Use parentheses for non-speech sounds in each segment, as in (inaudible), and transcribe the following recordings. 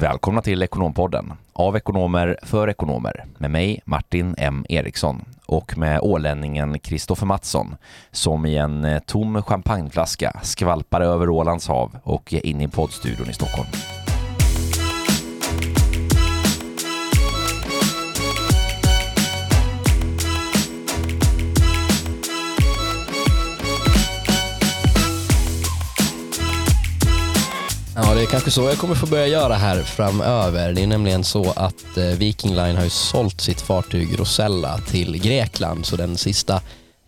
Välkomna till Ekonompodden av ekonomer för ekonomer med mig Martin M Eriksson och med ålänningen Kristoffer Mattsson som i en eh, tom champagneflaska skvalpar över Ålands hav och in i poddstudion i Stockholm. Ja, det är kanske så jag kommer få börja göra här framöver. Det är nämligen så att eh, Viking Line har ju sålt sitt fartyg Rosella till Grekland, så den sista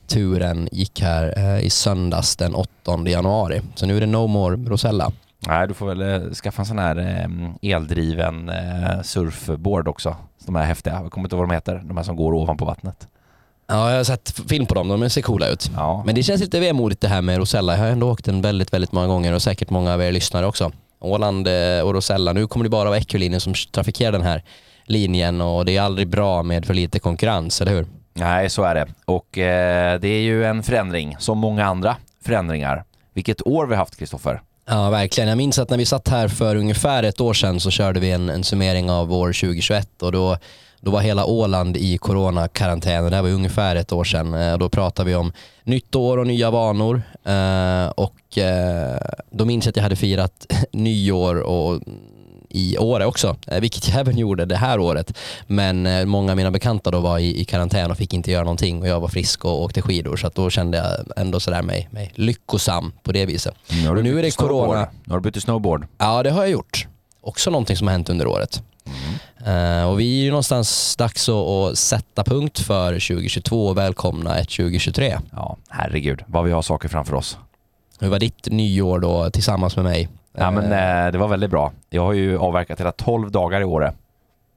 turen gick här eh, i söndags den 8 januari. Så nu är det no more Rosella. Nej, du får väl eh, skaffa en sån här eldriven surfboard också. De här häftiga, jag kommer inte ihåg vad de heter, de här som går ovanpå vattnet. Ja, jag har sett film på dem, de ser coola ut. Ja, Men det känns lite vemodigt det här med Rosella. Jag har ändå åkt den väldigt, väldigt många gånger och säkert många av er lyssnare också. Åland eh, och Rosella, nu kommer det bara vara Eculinjen som trafikerar den här linjen och det är aldrig bra med för lite konkurrens, eller hur? Nej, så är det. Och eh, det är ju en förändring, som många andra förändringar. Vilket år vi har haft, Kristoffer. Ja, verkligen. Jag minns att när vi satt här för ungefär ett år sedan så körde vi en, en summering av år 2021 och då, då var hela Åland i coronakarantän. Det här var ungefär ett år sedan. Eh, Då pratade vi om nytt år och nya vanor. Eh, Och eh, då minns jag att jag hade firat (laughs) nyår och i Åre också, vilket jag även gjorde det här året. Men många av mina bekanta då var i, i karantän och fick inte göra någonting och jag var frisk och åkte skidor så då kände jag ändå sådär mig, mig lyckosam på det viset. Nu har Och nu är det corona. Nu har du bytt till snowboard. Ja, det har jag gjort. Också någonting som har hänt under året. Eh, och vi är ju någonstans dags att, att sätta punkt för 2022 och välkomna ett 2023. Ja, herregud vad vi har saker framför oss. Hur var ditt nyår då tillsammans med mig? Ja, men Eh, eh, det var väldigt bra. Jag har ju avverkat hela 12 dagar i.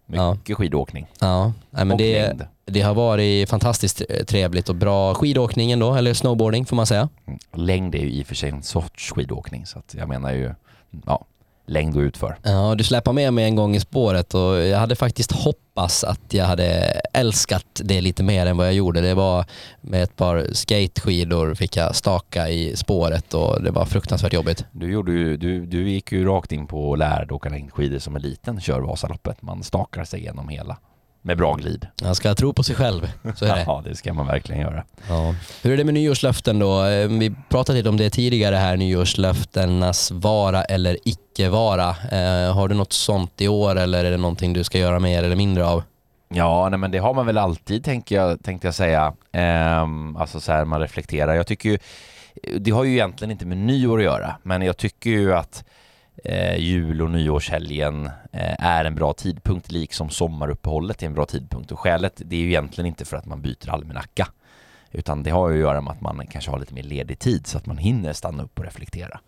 Ja. Mycket skidåkning. ja, nej, men det, det har varit fantastiskt trevligt och bra skidåkning ändå, eller snowboarding får man säga. Mm. Längd är ju i och för sig en sorts skidåkning så att jag menar ju ja, längd och utför. Ja, du släpade med mig en gång i spåret och jag hade faktiskt hoppats att jag hade älskat det lite mer än vad jag gjorde. Det var med ett par skateskidor fick jag staka i spåret och det var fruktansvärt jobbigt. Du, gjorde ju, du, du gick ju rakt in på och lärde åka längdskidor som en liten kör Vasaloppet. Man stakar sig igenom hela med bra glid. Man ska tro på sig själv, så är det. (laughs) Ja, det ska man verkligen göra. Ja. Hur är det med nyårslöften då? Eh, Vi pratade lite om det tidigare här, nyårslöftenas vara eller icke vara. Eh, har du något sånt i år eller är det någonting du ska göra mer eller mindre av? Ja, nej, men det har man väl alltid tänker jag, tänkte jag säga. Ehm, alltså så här man reflekterar. Jag tycker ju, det har ju egentligen inte med nyår att göra, men jag tycker ju att eh, jul och nyårshelgen eh, är en bra tidpunkt, liksom sommaruppehållet är en bra tidpunkt. Och skälet, det är ju egentligen inte för att man byter almanacka, utan det har ju att göra med att man kanske har lite mer ledig tid så att man hinner stanna upp och reflektera.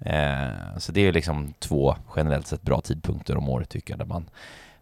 Eh, så det är ju liksom två generellt sett bra tidpunkter om året tycker jag, där man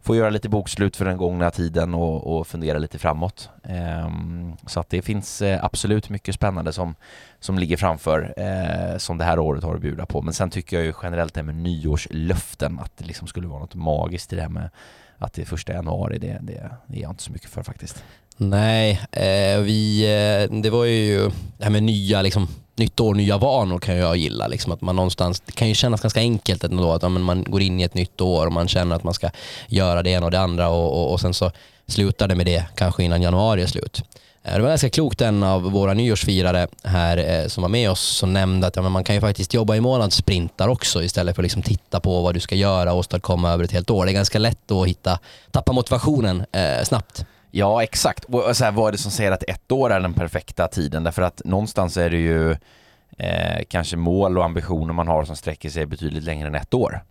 får göra lite bokslut för den gångna tiden och, och fundera lite framåt. Ehm, så att det finns eh, absolut mycket spännande som, som ligger framför eh, som det här året har att bjuda på. Men sen tycker jag ju generellt det här med nyårslöften, att det liksom skulle vara något magiskt i det här med att det är första januari, det, det, det är jag inte så mycket för faktiskt. Nej, eh, vi, eh, det var ju det här med nya, liksom, nytt år, nya vanor kan jag gilla. Liksom, att man någonstans, det kan ju kännas ganska enkelt ändå, att ja, man går in i ett nytt år och man känner att man ska göra det ena och det andra och, och, och sen så slutar det med det kanske innan januari är slut. Eh, det var ganska klokt en av våra nyårsfirare här eh, som var med oss som nämnde att ja, men man kan ju faktiskt jobba i månadssprintar också istället för att liksom titta på vad du ska göra och åstadkomma över ett helt år. Det är ganska lätt att hitta, tappa motivationen eh, snabbt. Ja, exakt. Och så här, vad är det som säger att ett år är den perfekta tiden? Därför att någonstans är det ju eh, kanske mål och ambitioner man har som sträcker sig betydligt längre än ett år.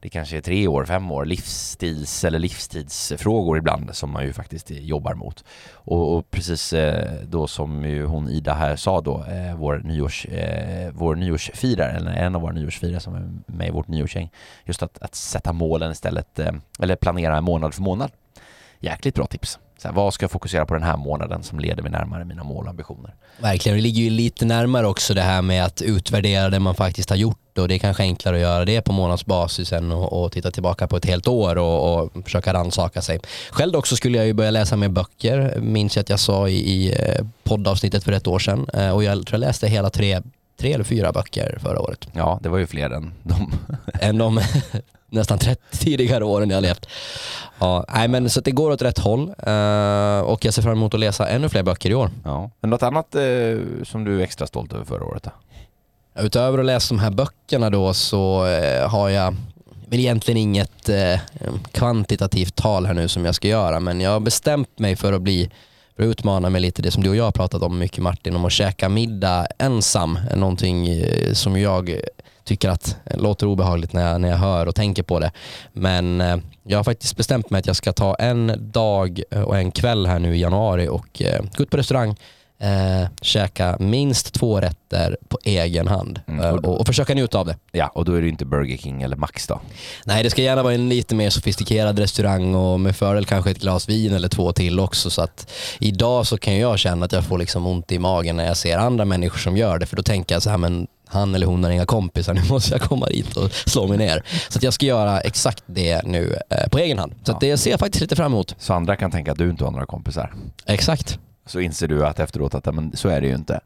Det kanske är tre år, fem år, livsstils eller livstidsfrågor ibland som man ju faktiskt eh, jobbar mot. Och, och precis eh, då som ju hon Ida här sa då, eh, vår, nyårs, eh, vår nyårsfirare, eller en av våra nyårsfirare som är med i vårt nyårsgäng, just att, att sätta målen istället, eh, eller planera månad för månad. Jäkligt bra tips. Så här, vad ska jag fokusera på den här månaden som leder mig närmare mina mål och ambitioner? Verkligen, det ligger ju lite närmare också det här med att utvärdera det man faktiskt har gjort och det är kanske enklare att göra det på månadsbasis än att och titta tillbaka på ett helt år och, och försöka rannsaka sig. Själv också skulle jag ju börja läsa mer böcker, minns jag att jag sa i, i eh, poddavsnittet för ett år sedan eh, och jag tror jag läste hela tre tre eller fyra böcker förra året. Ja, det var ju fler än de. (laughs) än de (laughs) nästan 30 tidigare åren jag har levt. Ja, nej, men så det går åt rätt håll eh, och jag ser fram emot att läsa ännu fler böcker i år. Ja. Men något annat eh, som du är extra stolt över förra året? Då? Utöver att läsa de här böckerna då så eh, har jag väl egentligen inget kvantitativt tal här nu som jag ska göra men jag har bestämt mig för att bli för att utmana mig lite det som du och jag har pratat om mycket Martin, om att käka middag ensam. Någonting eh, som jag tycker att låter obehagligt när jag, när jag hör och tänker på det. Men eh, jag har faktiskt bestämt mig att jag ska ta en dag och en kväll här nu i januari och eh, gå ut på restaurang eh, käka minst två rätter på egen hand Mm, eh, och då- och, och försöka njuta av det. Ja, och då är det inte Burger King eller Max då? Nej, det ska gärna vara en lite mer sofistikerad restaurang och med fördel kanske ett glas vin eller två till också. Så att idag så kan jag känna att jag får liksom ont i magen när jag ser andra människor som gör det. För då tänker jag så här, men han eller hon har inga kompisar, nu (laughs) måste jag komma dit och slå mig ner. Så att jag ska göra exakt det nu eh, på egen hand. Så att det ser jag faktiskt lite fram emot. Så andra kan tänka att du inte har några kompisar. Exakt. Så inser du att efteråt att men så är det ju inte.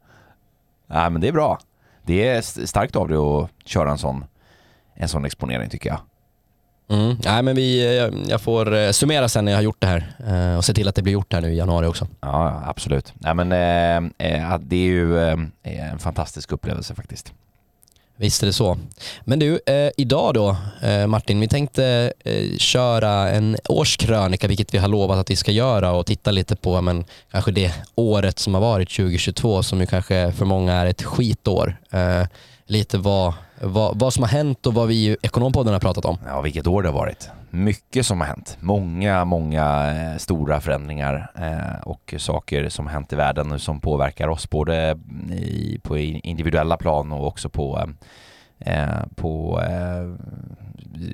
Nej men det är bra. Det är st- starkt av dig att köra en sån, en sån exponering tycker jag. Mm. Nej, men vi, jag, jag får eh, summera sen när jag har gjort det här eh, och se till att det blir gjort här nu i januari också. Ja, absolut. Nej men eh, eh, det är ju eh, en fantastisk upplevelse faktiskt. Visst är det så. Men du, eh, idag då eh, Martin, vi tänkte eh, köra en årskrönika, vilket vi har lovat att vi ska göra och titta lite på men, kanske det året som har varit 2022 som ju kanske för många är ett skitår. Eh, lite vad, vad, vad som har hänt och vad vi i Ekonompodden har pratat om. Ja, vilket år det har varit. Mycket som har hänt. Många, många eh, stora förändringar eh, och saker som har hänt i världen som påverkar oss både på individuella plan och också på, eh, på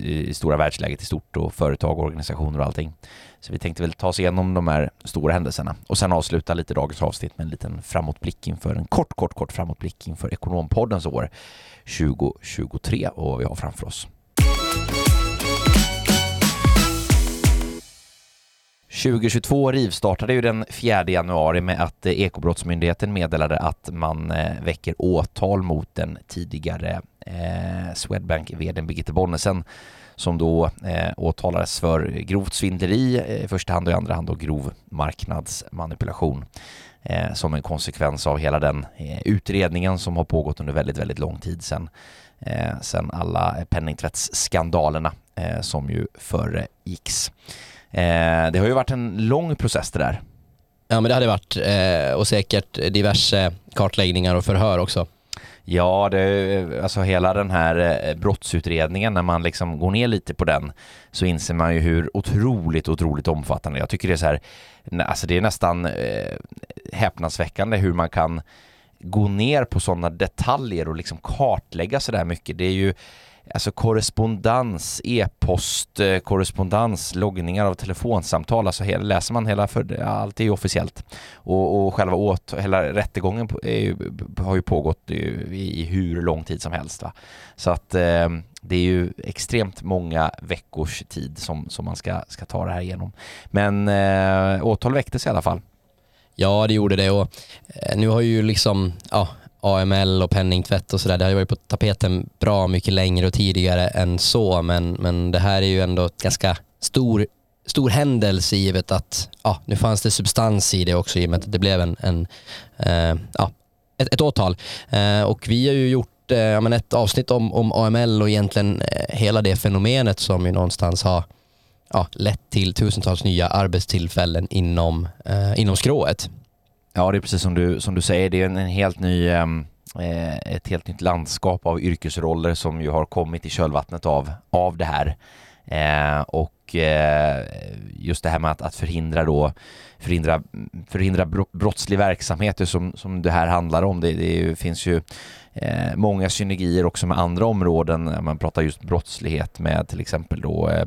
i stora världsläget i stort och företag, organisationer och allting. Så vi tänkte väl ta oss igenom de här stora händelserna och sen avsluta lite dagens avsnitt med en liten framåtblick inför en kort, kort, kort framåtblick inför Ekonompoddens år 2023 och vad vi har framför oss. 2022 rivstartade ju den 4 januari med att eh, Ekobrottsmyndigheten meddelade att man eh, väcker åtal mot den tidigare eh, Swedbank-vdn Birgitte Bonnesen som då eh, åtalades för grovt svindleri eh, i första hand och i andra hand och grov marknadsmanipulation eh, som en konsekvens av hela den eh, utredningen som har pågått under väldigt, väldigt lång tid sedan eh, sen alla penningtvättsskandalerna eh, som ju föregicks. Eh, det har ju varit en lång process det där. Ja men det hade varit eh, och säkert diverse kartläggningar och förhör också. Ja, det, alltså hela den här eh, brottsutredningen, när man liksom går ner lite på den så inser man ju hur otroligt, otroligt omfattande. Jag tycker det är så här, alltså det är nästan eh, häpnadsväckande hur man kan gå ner på sådana detaljer och liksom kartlägga så där mycket. Det är ju alltså korrespondens, e-post, eh, korrespondens, loggningar av telefonsamtal, alltså hela, läser man hela, för allt är ju officiellt. Och, och själva åt, hela rättegången är ju, har ju pågått i, i hur lång tid som helst. Va? Så att eh, det är ju extremt många veckors tid som, som man ska, ska ta det här igenom. Men eh, åtal väcktes i alla fall. Ja, det gjorde det och eh, nu har ju liksom ja, AML och penningtvätt och sådär, det har ju varit på tapeten bra mycket längre och tidigare än så, men, men det här är ju ändå ett ganska stor, stor händelse givet att ja, nu fanns det substans i det också i och med att det blev en, en eh, ja, ett, ett åtal. Eh, och vi har ju gjort eh, men ett avsnitt om, om AML och egentligen eh, hela det fenomenet som ju någonstans har ja, lett till tusentals nya arbetstillfällen inom, eh, inom skrået. Ja, det är precis som du, som du säger. Det är en, en helt ny, ehm, eh, ett helt nytt landskap av yrkesroller som ju har kommit i kölvattnet av, av det här. Eh, och eh, just det här med att, att förhindra då förhindra, förhindra brottslig verksamhet som, som det här handlar om. Det, det finns ju eh, många synergier också med andra områden. Man pratar just brottslighet med till exempel då eh,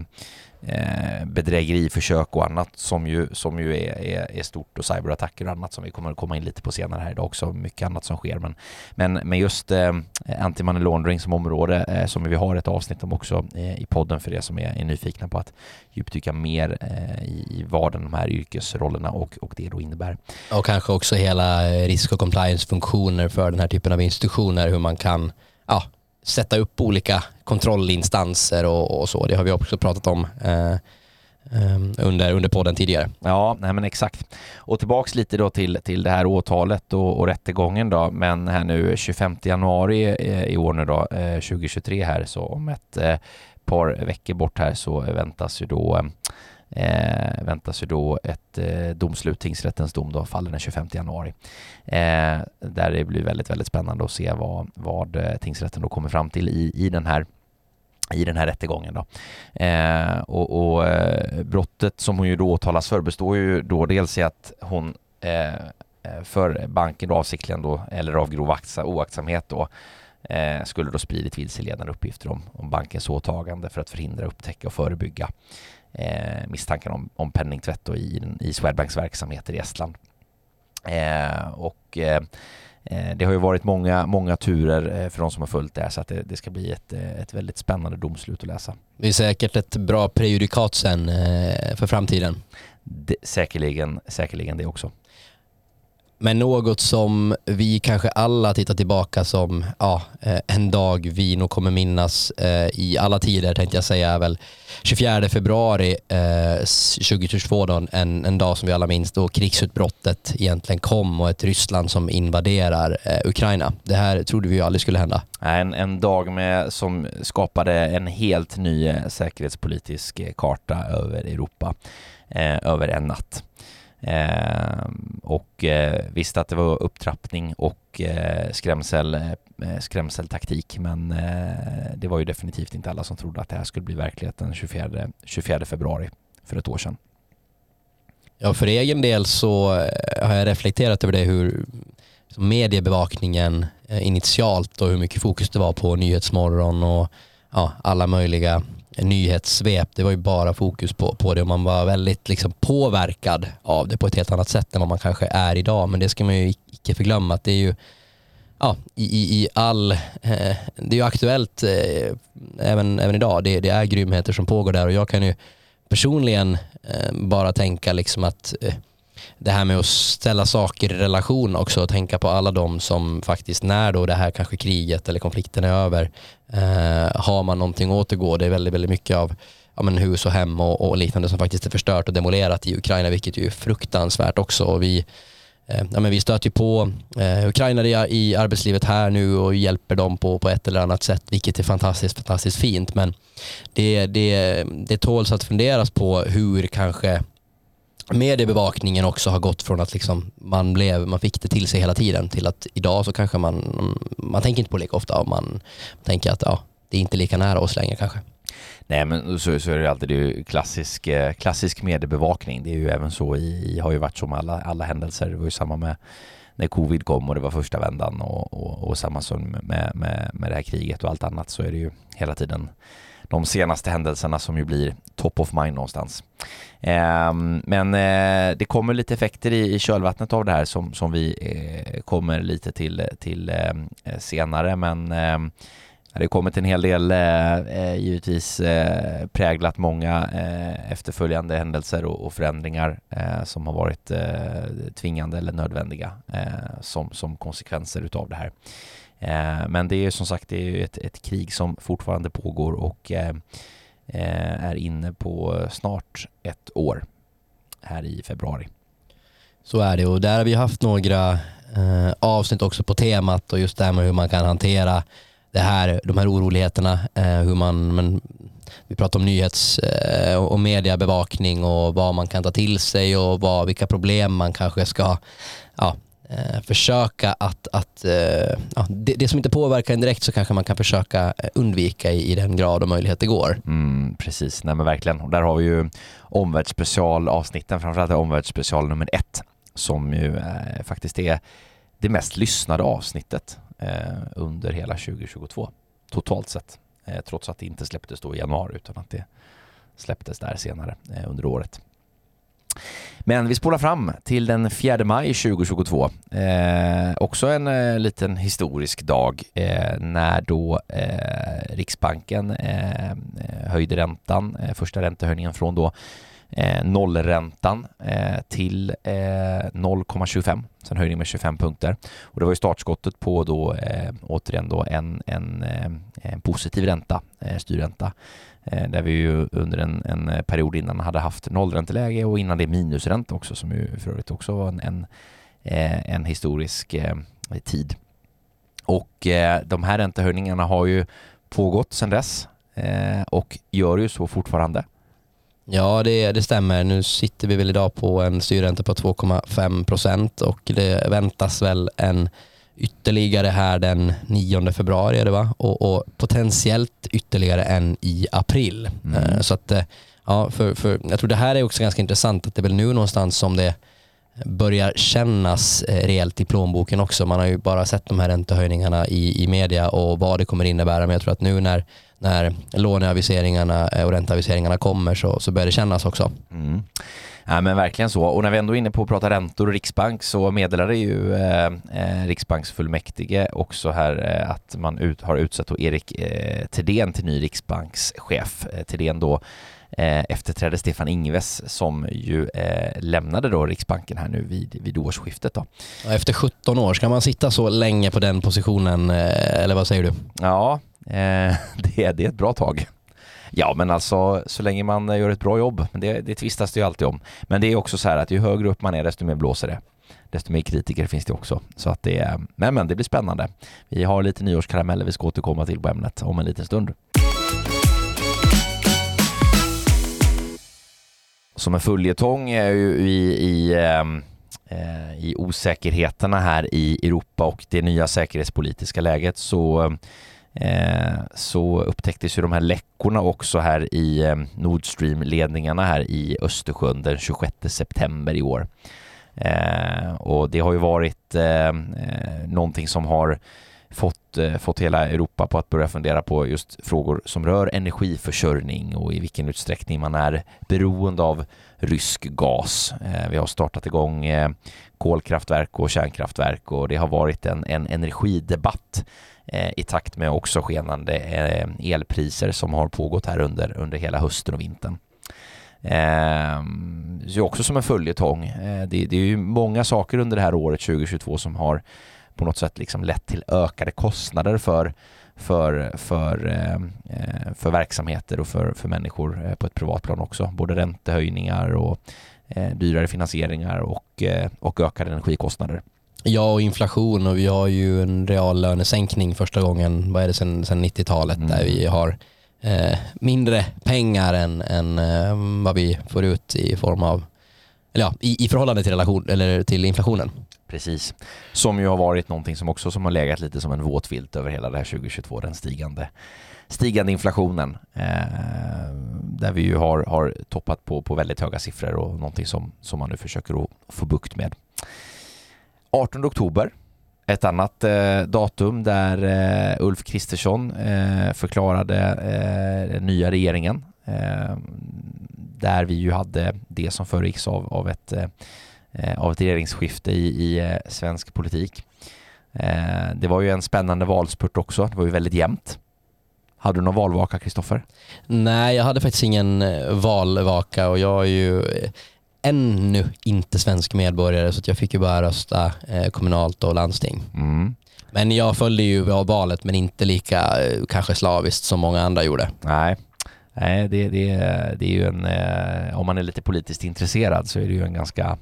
eh, bedrägeriförsök och annat som ju, som ju är, är, är stort och cyberattacker och annat som vi kommer att komma in lite på senare här idag också. Mycket annat som sker men, men, men just eh, anti-money laundering som område eh, som vi har ett avsnitt om också eh, i podden för er som är, är nyfikna på att djupdyka mer eh, i, i vad de här yrkesrollerna och, och det då innebär. Och kanske också hela eh, risk och compliance-funktioner för den här typen av institutioner, hur man kan ja, sätta upp olika kontrollinstanser och, och så. Det har vi också pratat om eh, ehm, under, under podden tidigare. Ja, nej men exakt. Och tillbaks lite då till, till det här åtalet och, och rättegången då, men här nu 25 januari eh, i år nu då, eh, 2023 här, så om ett eh, par veckor bort här så väntas ju då eh, eh, väntas ju då ett eh, domslut, tingsrättens dom då, faller den 25 januari. Eh, där det blir väldigt, väldigt spännande att se vad, vad eh, tingsrätten då kommer fram till i, i den här i den här rättegången. Då. Eh, och, och eh, brottet som hon ju då åtalas för består ju då dels i att hon eh, eh för banken då avsiktligen då, eller av grov oaktsamhet då, eh, skulle då spridit vilseledande uppgifter om, om bankens åtagande för att förhindra, upptäcka och förebygga eh, misstankar om, om penningtvätt i, i Swedbanks verksamheter i Estland. Eh, och eh, eh, det har ju varit många, många turer eh, för de som har följt det här så att det, det, ska bli ett, ett väldigt spännande domslut att läsa. Det är säkert ett bra prejudikat sen för framtiden. Det, säkerligen, säkerligen det också. Men något som vi kanske alla tittar tillbaka som ja, eh, en dag vi nog kommer minnas eh, i alla tider tänkte jag säga är väl 24 februari eh, 2022 då, en, en dag som vi alla minns då krigsutbrottet egentligen kom och ett Ryssland som invaderar eh, Ukraina. Det här trodde vi ju aldrig skulle hända. En, en dag med, som skapade en helt ny eh, säkerhetspolitisk eh, karta över Europa över en natt. Eh, och eh, visste att det var upptrappning och eh, skrämsel, eh, eh, skrämseltaktik men eh, det var ju definitivt inte alla som trodde att det här skulle bli verkligheten 24, 24 februari för ett år sedan. Ja, för egen del så eh, har jag reflekterat över det hur mediebevakningen eh, initialt och hur mycket fokus det var på Nyhetsmorgon och ja, alla möjliga nyhetssvep. Det var ju bara fokus på, på det och man var väldigt liksom påverkad av det på ett helt annat sätt än vad man kanske är idag. Men det ska man ju icke förglömma att det är ju ja, i, i, i all, eh, det är ju aktuellt eh, även, även idag. Det, det är grymheter som pågår där och jag kan ju personligen eh, bara tänka liksom att eh, det här med att ställa saker i relation också och tänka på alla de som faktiskt när då det här kanske kriget eller konflikten är över eh, har man någonting att återgå. Det är väldigt, väldigt mycket av ja, men hus och hem och, och, liknande som faktiskt är förstört och demolerat i Ukraina vilket är fruktansvärt också. Och vi, eh, ja, men vi stöter ju på eh, ukrainare i arbetslivet här nu och hjälper dem på, på ett eller annat sätt vilket är fantastiskt, fantastiskt fint. Men det, det, det tåls att funderas på hur kanske mediebevakningen också har gått från att liksom man, blev, man fick det till sig hela tiden till att idag så kanske man, man tänker inte på det lika ofta och man tänker att ja, det är inte lika nära oss längre kanske. Nej men så, så är det alltid det är klassisk, eh, klassisk mediebevakning. Det är ju även så i, har ju varit så med alla, alla händelser. Det var ju samma med när covid kom och det var första vändan och, och, och samma som med, med, med det här kriget och allt annat så är det ju hela tiden de senaste händelserna som ju blir top of mind någonstans. Eh, men eh, det kommer lite effekter i, kölvattnet av det här som, som vi eh, kommer lite till, till eh, senare men ehm, det har kommit en hel del eh, eh, givetvis eh, präglat många efterföljande händelser och, förändringar som har varit tvingande eller nödvändiga som, som konsekvenser utav det här. Eh, men det är som sagt det är ett, ett krig som fortfarande pågår och eh, är inne på snart ett år här i februari. Så är det och där har vi haft några eh, avsnitt också på temat och just det här med hur man kan hantera det här, de här oroligheterna, eh, hur man, men, vi pratar om nyhets eh, och mediebevakning och vad man kan ta till sig och vad, vilka problem man kanske ska ja, eh, försöka att, att eh, ja, det, det, som inte påverkar en direkt så kanske man kan försöka eh, undvika i, i den grad och möjlighet det går. Mm, precis, nej men verkligen. Och där har vi ju omvärldsspecialavsnitten, framförallt omvärldsspecial nummer ett som ju eh, faktiskt är det mest lyssnade avsnittet Eh, under hela 2022 totalt sett. Eh, trots att det inte släpptes då i januari utan att det släpptes där senare eh, under året. Men vi spolar fram till den 4 maj 2022. Eh, också en eh, liten historisk dag eh, när då eh, Riksbanken eh, eh höjde räntan, eh, första räntehöjningen från då Eh, nollräntan eh, till eh, 0,25, sen höjning med 25 punkter. Och det var ju startskottet på då återigen då en, en, en positiv ränta, styrränta Eh, där vi ju under en, en, period innan hade haft nollränteläge och innan det minusränta också som ju för övrigt också var en, en, eh, en historisk eh, tid. Och de här räntehöjningarna har ju pågått sedan dess och gör ju så fortfarande. Ja, det, det stämmer. Nu sitter vi väl idag på en styrränta på 2,5 procent och det väntas väl en ytterligare här den 9 februari är det va? Och, och potentiellt ytterligare en i april. Mm. Uh, så att, uh, ja, för, för, jag tror det här är också ganska intressant att det är väl nu någonstans som det börjar kännas eh, rejält i plånboken också. Man har ju bara sett de här räntehöjningarna i, i media och vad det kommer innebära. Men jag tror att nu när, när låneaviseringarna eh, och ränteaviseringarna kommer så, så börjar det kännas också. Mm. Ja, men verkligen så. Och när vi ändå är inne på att prata räntor och Riksbank så meddelade ju eh, eh, Riksbanksfullmäktige också här eh, att man ut, har utsett Erik eh, Thedéen till ny riksbankschef. Eh, Thedéen då efterträdde Stefan Ingves som ju eh, lämnade då Riksbanken här nu vid, vid årsskiftet. Då. Efter 17 år, ska man sitta så länge på den positionen eh, eller vad säger du? Ja, (laughs) det, det är ett bra tag. Ja, men alltså så länge man gör ett bra jobb, det, det tvistas det ju alltid om. Men det är också så här att ju högre upp man är, desto mer blåser det. Desto mer kritiker finns det också. Så att det är, men, men det blir spännande. Vi har lite nyårskarameller vi ska återkomma till på ämnet om en liten stund. Som en följetong är ju i, i ehm, eh, i osäkerheterna här i Europa och det nya säkerhetspolitiska läget så eh, så upptäcktes ju de här läckorna också här i ehm, Nord Stream-ledningarna här i Östersjön den 26 september i år. Eh, och det har ju varit ehm, någonting som har fått, eh, fått hela Europa på att börja fundera på just frågor som rör energiförsörjning och i vilken utsträckning man är beroende av rysk gas. Eh, vi har startat igång eh, kolkraftverk och kärnkraftverk och det har varit en, en energidebatt Eh, i takt med också skenande eh, elpriser som har pågått här under, under hela hösten och vintern. Eh, så också som en följetong. Eh, det, det, är ju många saker under det här året 2022 som har på något sätt liksom lett till ökade kostnader för, för, för, eh, för verksamheter och för, för människor på ett privatplan också. Både räntehöjningar och eh, dyrare finansieringar och, och ökade energikostnader. Ja, och inflation och vi har ju en reallönesänkning första gången, vad är det, sen, sen 90-talet mm. där vi har eh, mindre pengar än, än eh, vad vi får ut i form av, eller ja, i, i förhållande till, relation, eller till inflationen. Precis, som ju har varit någonting som också som har legat lite som en våt filt över hela det här 2022, den stigande, stigande inflationen. Eh, där vi ju har, har toppat på, på väldigt höga siffror och någonting som, som man nu försöker att få bukt med. 18 oktober, ett annat eh, datum där eh, Ulf Kristersson eh, förklarade eh, den nya regeringen. Eh, där vi ju hade det som föregicks av, av, ett, eh, av ett regeringsskifte i, i svensk politik. det var ju en spännande valspurt också. Det var ju väldigt jämnt. Hade du någon valvaka, Kristoffer? Nej, jag hade faktiskt ingen valvaka och jag är ju ännu inte svensk medborgare så jag fick ju bara rösta eh, kommunalt och landsting. Mm. Men jag följde ju valet men inte lika eh, kanske slaviskt som många andra gjorde. Nej, Nej det, det, det är ju en, eh, om man är lite politiskt intresserad så är det ju en ganska,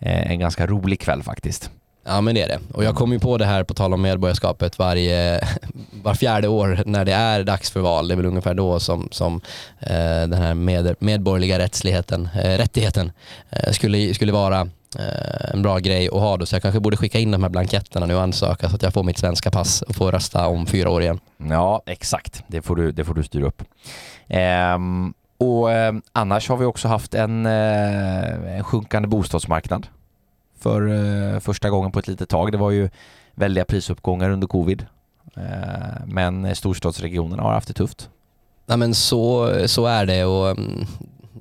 en ganska rolig kväll faktiskt. Ja men det är det. Och jag kom ju på det här på tal om medborgarskapet varje, (laughs) var fjärde år när det är dags för val. Det är väl ungefär då som, som eh, den här med, medborgerliga rättsligheten, eh, rättigheten eh, skulle, skulle vara eh, en bra grej att ha då. Så jag kanske borde skicka in de här blanketterna nu och ansöka så att jag får mitt svenska pass och får rösta om fyra år igen. Ja exakt, det får du, det får du styra upp. Ehm, och eh, annars har vi också haft en, eh, en sjunkande bostadsmarknad för eh, första gången på ett litet tag. Det var ju väldiga prisuppgångar under covid. Eh, men storstadsregionerna har haft det tufft. Nej, men så, så är det och mm,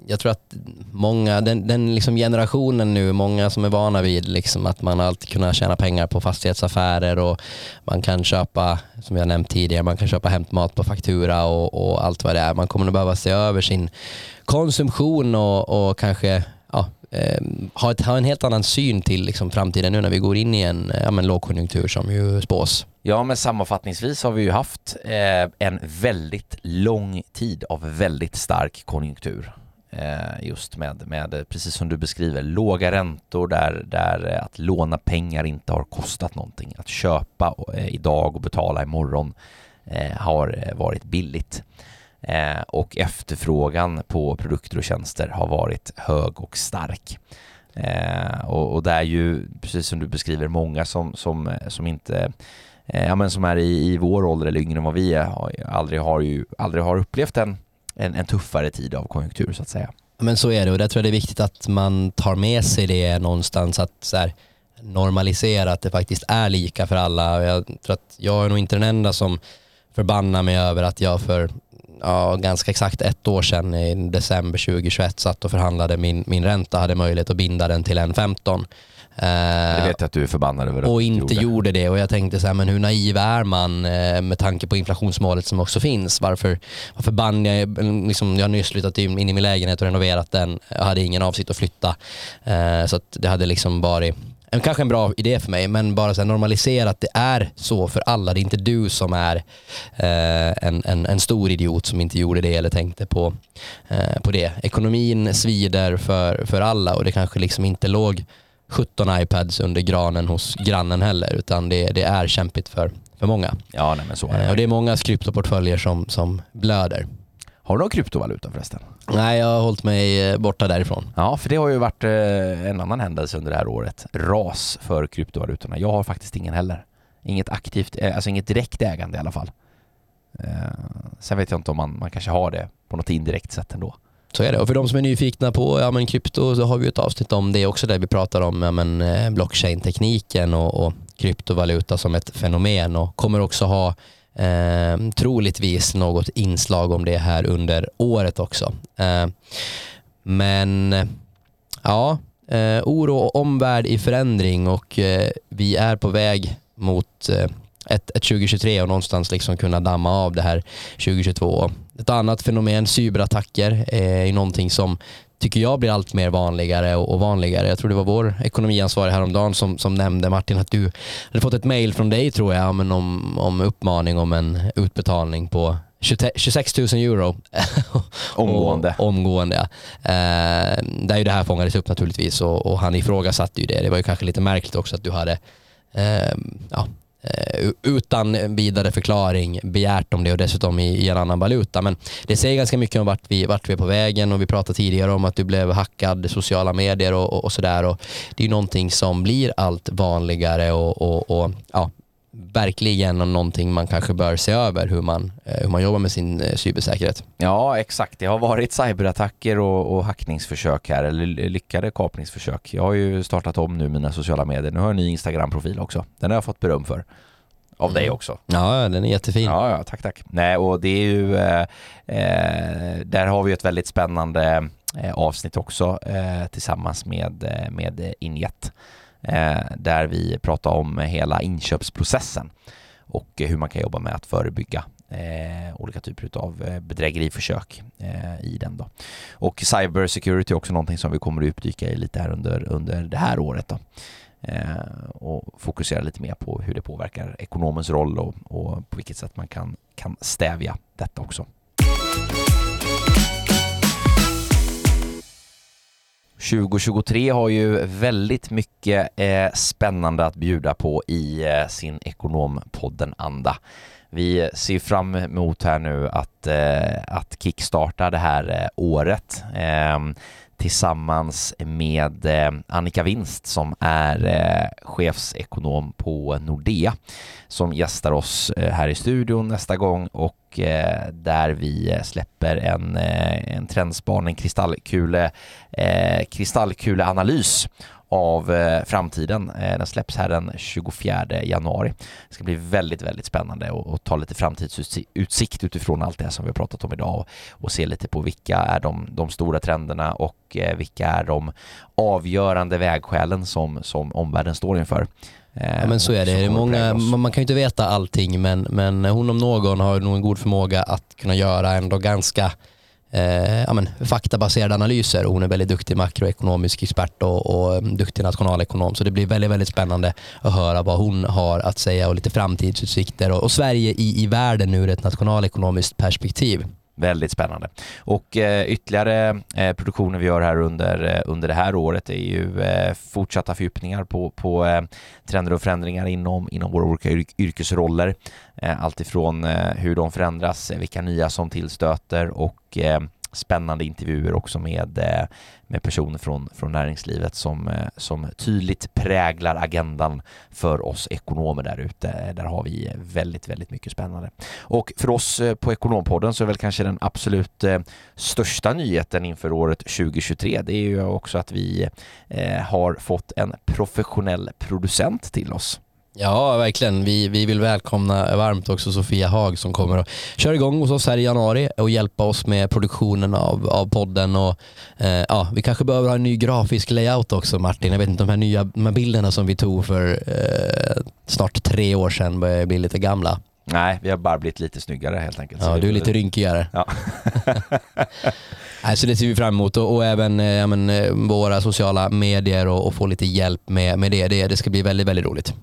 jag tror att många, den, den liksom generationen nu, många som är vana vid liksom att man alltid kunnat tjäna pengar på fastighetsaffärer och man kan köpa, som jag nämnt tidigare, man kan köpa hämtmat på faktura och, och allt vad det är. Man kommer att behöva se över sin konsumtion och, och kanske ja, eh, ha, ett, ha en helt annan syn till liksom, framtiden nu när vi går in i en ja, men, lågkonjunktur som ju spås. Ja, men sammanfattningsvis har vi ju haft eh, en väldigt lång tid av väldigt stark konjunktur. Eh, just med, med, eh, precis som du beskriver, låga räntor där, där eh, att låna pengar inte har kostat någonting. Att köpa idag och betala imorgon har varit billigt. Och efterfrågan på produkter och tjänster har varit hög och stark. Och, och det är ju, precis som du beskriver, många som, som, som inte ja, men som är i, i vår ålder eller yngre än vad vi är, aldrig, har ju, aldrig har upplevt en en, en tuffare tid av konjunktur så att säga. Men så är det och där tror jag det är viktigt att man tar med sig det någonstans att så här, normalisera att det faktiskt är lika för alla. Jag tror att jag är nog inte den enda som förbannar mig över att jag för ja, ganska exakt ett år sedan i december 2021 satt och förhandlade min, min ränta, hade möjlighet att binda den till 1,15 det vet jag att du är förbannad över. Och inte gjorde. gjorde det. Och jag tänkte så här, men hur naiv är man eh, med tanke på inflationsmålet som också finns? Varför, varför band jag, liksom, jag har nyss flyttat in, in i min lägenhet och renoverat den. Jag hade ingen avsikt att flytta. Eh, så att det hade liksom varit en, kanske en bra idé för mig, men bara så normalisera att det är så för alla. Det är inte du som är eh, en, en, en, stor idiot som inte gjorde det eller tänkte på, eh, på det. Ekonomin svider för, för alla och det kanske liksom inte låg 17 iPads under granen hos grannen heller, utan det, det är kämpigt för, för många. Ja, nej, men så är det. Eh, och det är många kryptoportföljer som, som blöder. Har du någon kryptovaluta förresten? Nej, jag har hållit mig eh, borta därifrån. Ja, för det har ju varit eh, en annan händelse under det här året. Ras för kryptovalutorna. Jag har faktiskt ingen heller. Inget aktivt, alltså inget direkt ägande i alla fall. Sen vet jag inte om man, man kanske har det på något indirekt sätt ändå. Så är det. Och för de som är nyfikna på ja, men krypto så har vi ett avsnitt om det också där vi pratar om ja, men, eh, blockchain-tekniken och, och kryptovaluta som ett fenomen och kommer också ha eh, troligtvis något inslag om det här under året också. Eh, men ja, eh, oro och omvärld i förändring och eh, vi är på väg mot eh, ett, ett 2023 och någonstans liksom kunna damma av det här 2022. Ett annat fenomen, cyberattacker, är ju någonting som tycker jag blir allt mer vanligare och vanligare. Jag tror det var vår ekonomiansvarig häromdagen som, som nämnde Martin att du hade fått ett mail från dig tror jag men om, om uppmaning om en utbetalning på 26 000 euro. (laughs) omgående. och, omgående eh, där ju det här fångades upp naturligtvis och, och han ifrågasatte ju det. Det var ju kanske lite märkligt också att du hade eh, ja, Eh, Eh, utan vidare förklaring begärt om det och dessutom i, i en annan valuta. Men det säger ganska mycket om vart vi, vart vi är på vägen och vi pratade tidigare om att du blev hackad sociala medier och, och, och sådär. Det är ju någonting som blir allt vanligare och, och, och ja, verkligen någonting man kanske bör se över hur man, eh, hur man jobbar med sin eh, cybersäkerhet. Ja, exakt. Det har varit cyberattacker och, och hackningsförsök här, eller lyckade kapningsförsök. Jag har ju startat om nu mina sociala medier. Nu har jag en ny Instagram-profil också. Den har jag fått beröm för. Av mm. dig också. Ja, den är jättefin. Ja, ja, tack, tack. Nej, och det är ju, eh, eh där har vi ett väldigt spännande eh, avsnitt också eh, tillsammans med, med Injet Eh, där vi pratar om hela inköpsprocessen och hur man kan jobba med att förebygga eh, olika typer av eh, bedrägeriförsök eh, i den. Då. Och cyber security är också någonting som vi kommer att utdyka i lite här under, under det här året. Då. Eh, och fokusera lite mer på hur det påverkar ekonomens roll och, och på vilket sätt man kan, kan stävja detta också. 2023 har ju väldigt mycket eh, spännande att bjuda på i eh, sin Ekonompodden-anda. Vi ser fram emot här nu att, eh, att kickstarta det här eh, året ehm, tillsammans med eh, Annika Winst som är eh, chefsekonom på Nordea som gästar oss eh, här i studion nästa gång och eh, där vi släpper en, eh, en trendspaning, kristallkule, kristallkuleanalys av eh, framtiden. Eh, den släpps här den 24 januari. Det ska bli väldigt, väldigt spännande att ta lite framtidsutsikt utifrån allt det som vi har pratat om idag och, och se lite på vilka är de, de stora trenderna och eh, vilka är de avgörande vägskälen som, som omvärlden står inför. Ja, men så är det. det är många, man kan ju inte veta allting men, men hon om någon har nog en god förmåga att kunna göra ändå ganska eh, ja, men, faktabaserade analyser. Hon är väldigt duktig makroekonomisk expert och, och mm, duktig nationalekonom. Så det blir väldigt, väldigt spännande att höra vad hon har att säga och lite framtidsutsikter och, och Sverige i, i världen ur ett nationalekonomiskt perspektiv. Väldigt spännande. Och eh, ytterligare eh, produktioner vi gör här under, eh, under det här året är ju eh, fortsatta fördjupningar på, på eh, trender och förändringar inom, inom våra olika yrkesroller. Eh, Alltifrån eh, hur de förändras, eh, vilka nya som tillstöter och eh, spännande intervjuer också med, eh, med personer från, från näringslivet som, eh, som tydligt präglar agendan för oss ekonomer där ute. Eh, där har vi eh, väldigt, väldigt mycket spännande. Och för oss på Ekonompodden så är väl kanske den absolut största nyheten inför året 2023 det är ju också att vi har fått en professionell producent till oss. Ja, verkligen. Vi, vi vill välkomna varmt också Sofia Haag som kommer att köra igång hos oss här i januari och hjälpa oss med produktionen av, av podden. Och, eh, ja, vi kanske behöver ha en ny grafisk layout också Martin. Jag vet inte, de här nya de här bilderna som vi tog för eh, snart tre år sedan börjar bli lite gamla. Nej, vi har bara blivit lite snyggare helt enkelt. Ja, du är lite rynkigare. Ja. (laughs) Nej, så det ser vi fram emot och, och även eh, men, eh, våra sociala medier och, och, få lite hjälp med, med det. det. Det ska bli väldigt, väldigt roligt.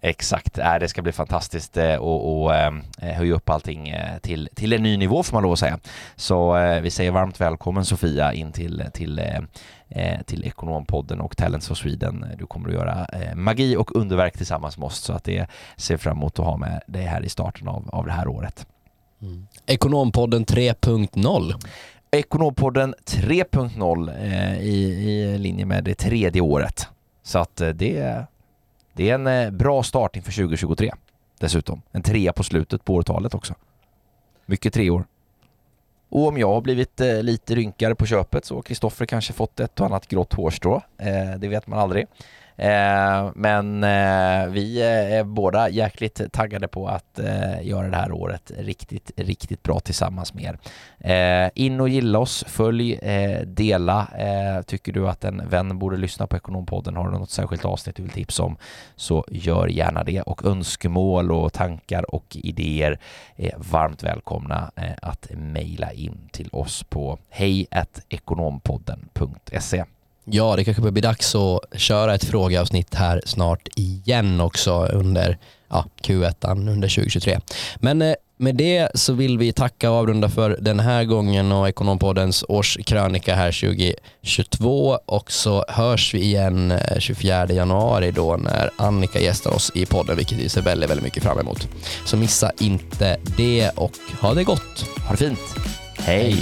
Exakt, äh, det ska bli fantastiskt att eh, äh, höja upp allting äh, till, till en ny nivå får man lov att säga. Så vi säger varmt välkommen Sofia in till, till, till Ekonompodden och Talents of Sweden. Du kommer att göra magi och underverk tillsammans med oss så att det ser fram emot att ha med dig här i starten av, av det här året. Mm. Ekonompodden 3.0 Ekonompodden 3.0 i, i linje med det tredje året. Så att det det är en eh, bra start inför 2023 dessutom. En trea på slutet på årtalet också. Mycket treor. Och om jag har blivit eh, lite rynkare på köpet så har Kristoffer kanske fått ett och annat grått hårstrå. Eh, det vet man aldrig. Eh, men eh, vi eh, är båda jäkligt taggade på att eh, göra det här året riktigt, riktigt bra tillsammans med er. Eh, in och gilla oss, följ, eh, dela. tycker du att en vän borde lyssna på Ekonompodden, har du något särskilt avsnitt du vill tipsa om så gör gärna det och önskemål och tankar och idéer är varmt välkomna att mejla in till oss på hej.ekonompodden.se. Ja, det kanske börjar bli dags att köra ett frågeavsnitt här snart igen också under ja, Q1 under 2023. Men eh, med det så vill vi tacka och avrunda för den här gången och Ekonompoddens årskrönika här 2022 och så hörs vi igen 24 eh, januari då när Annika gästar oss i podden vilket vi ser väldigt, väldigt mycket fram emot. Så missa inte det och ha det gott. Ha det fint. Hej.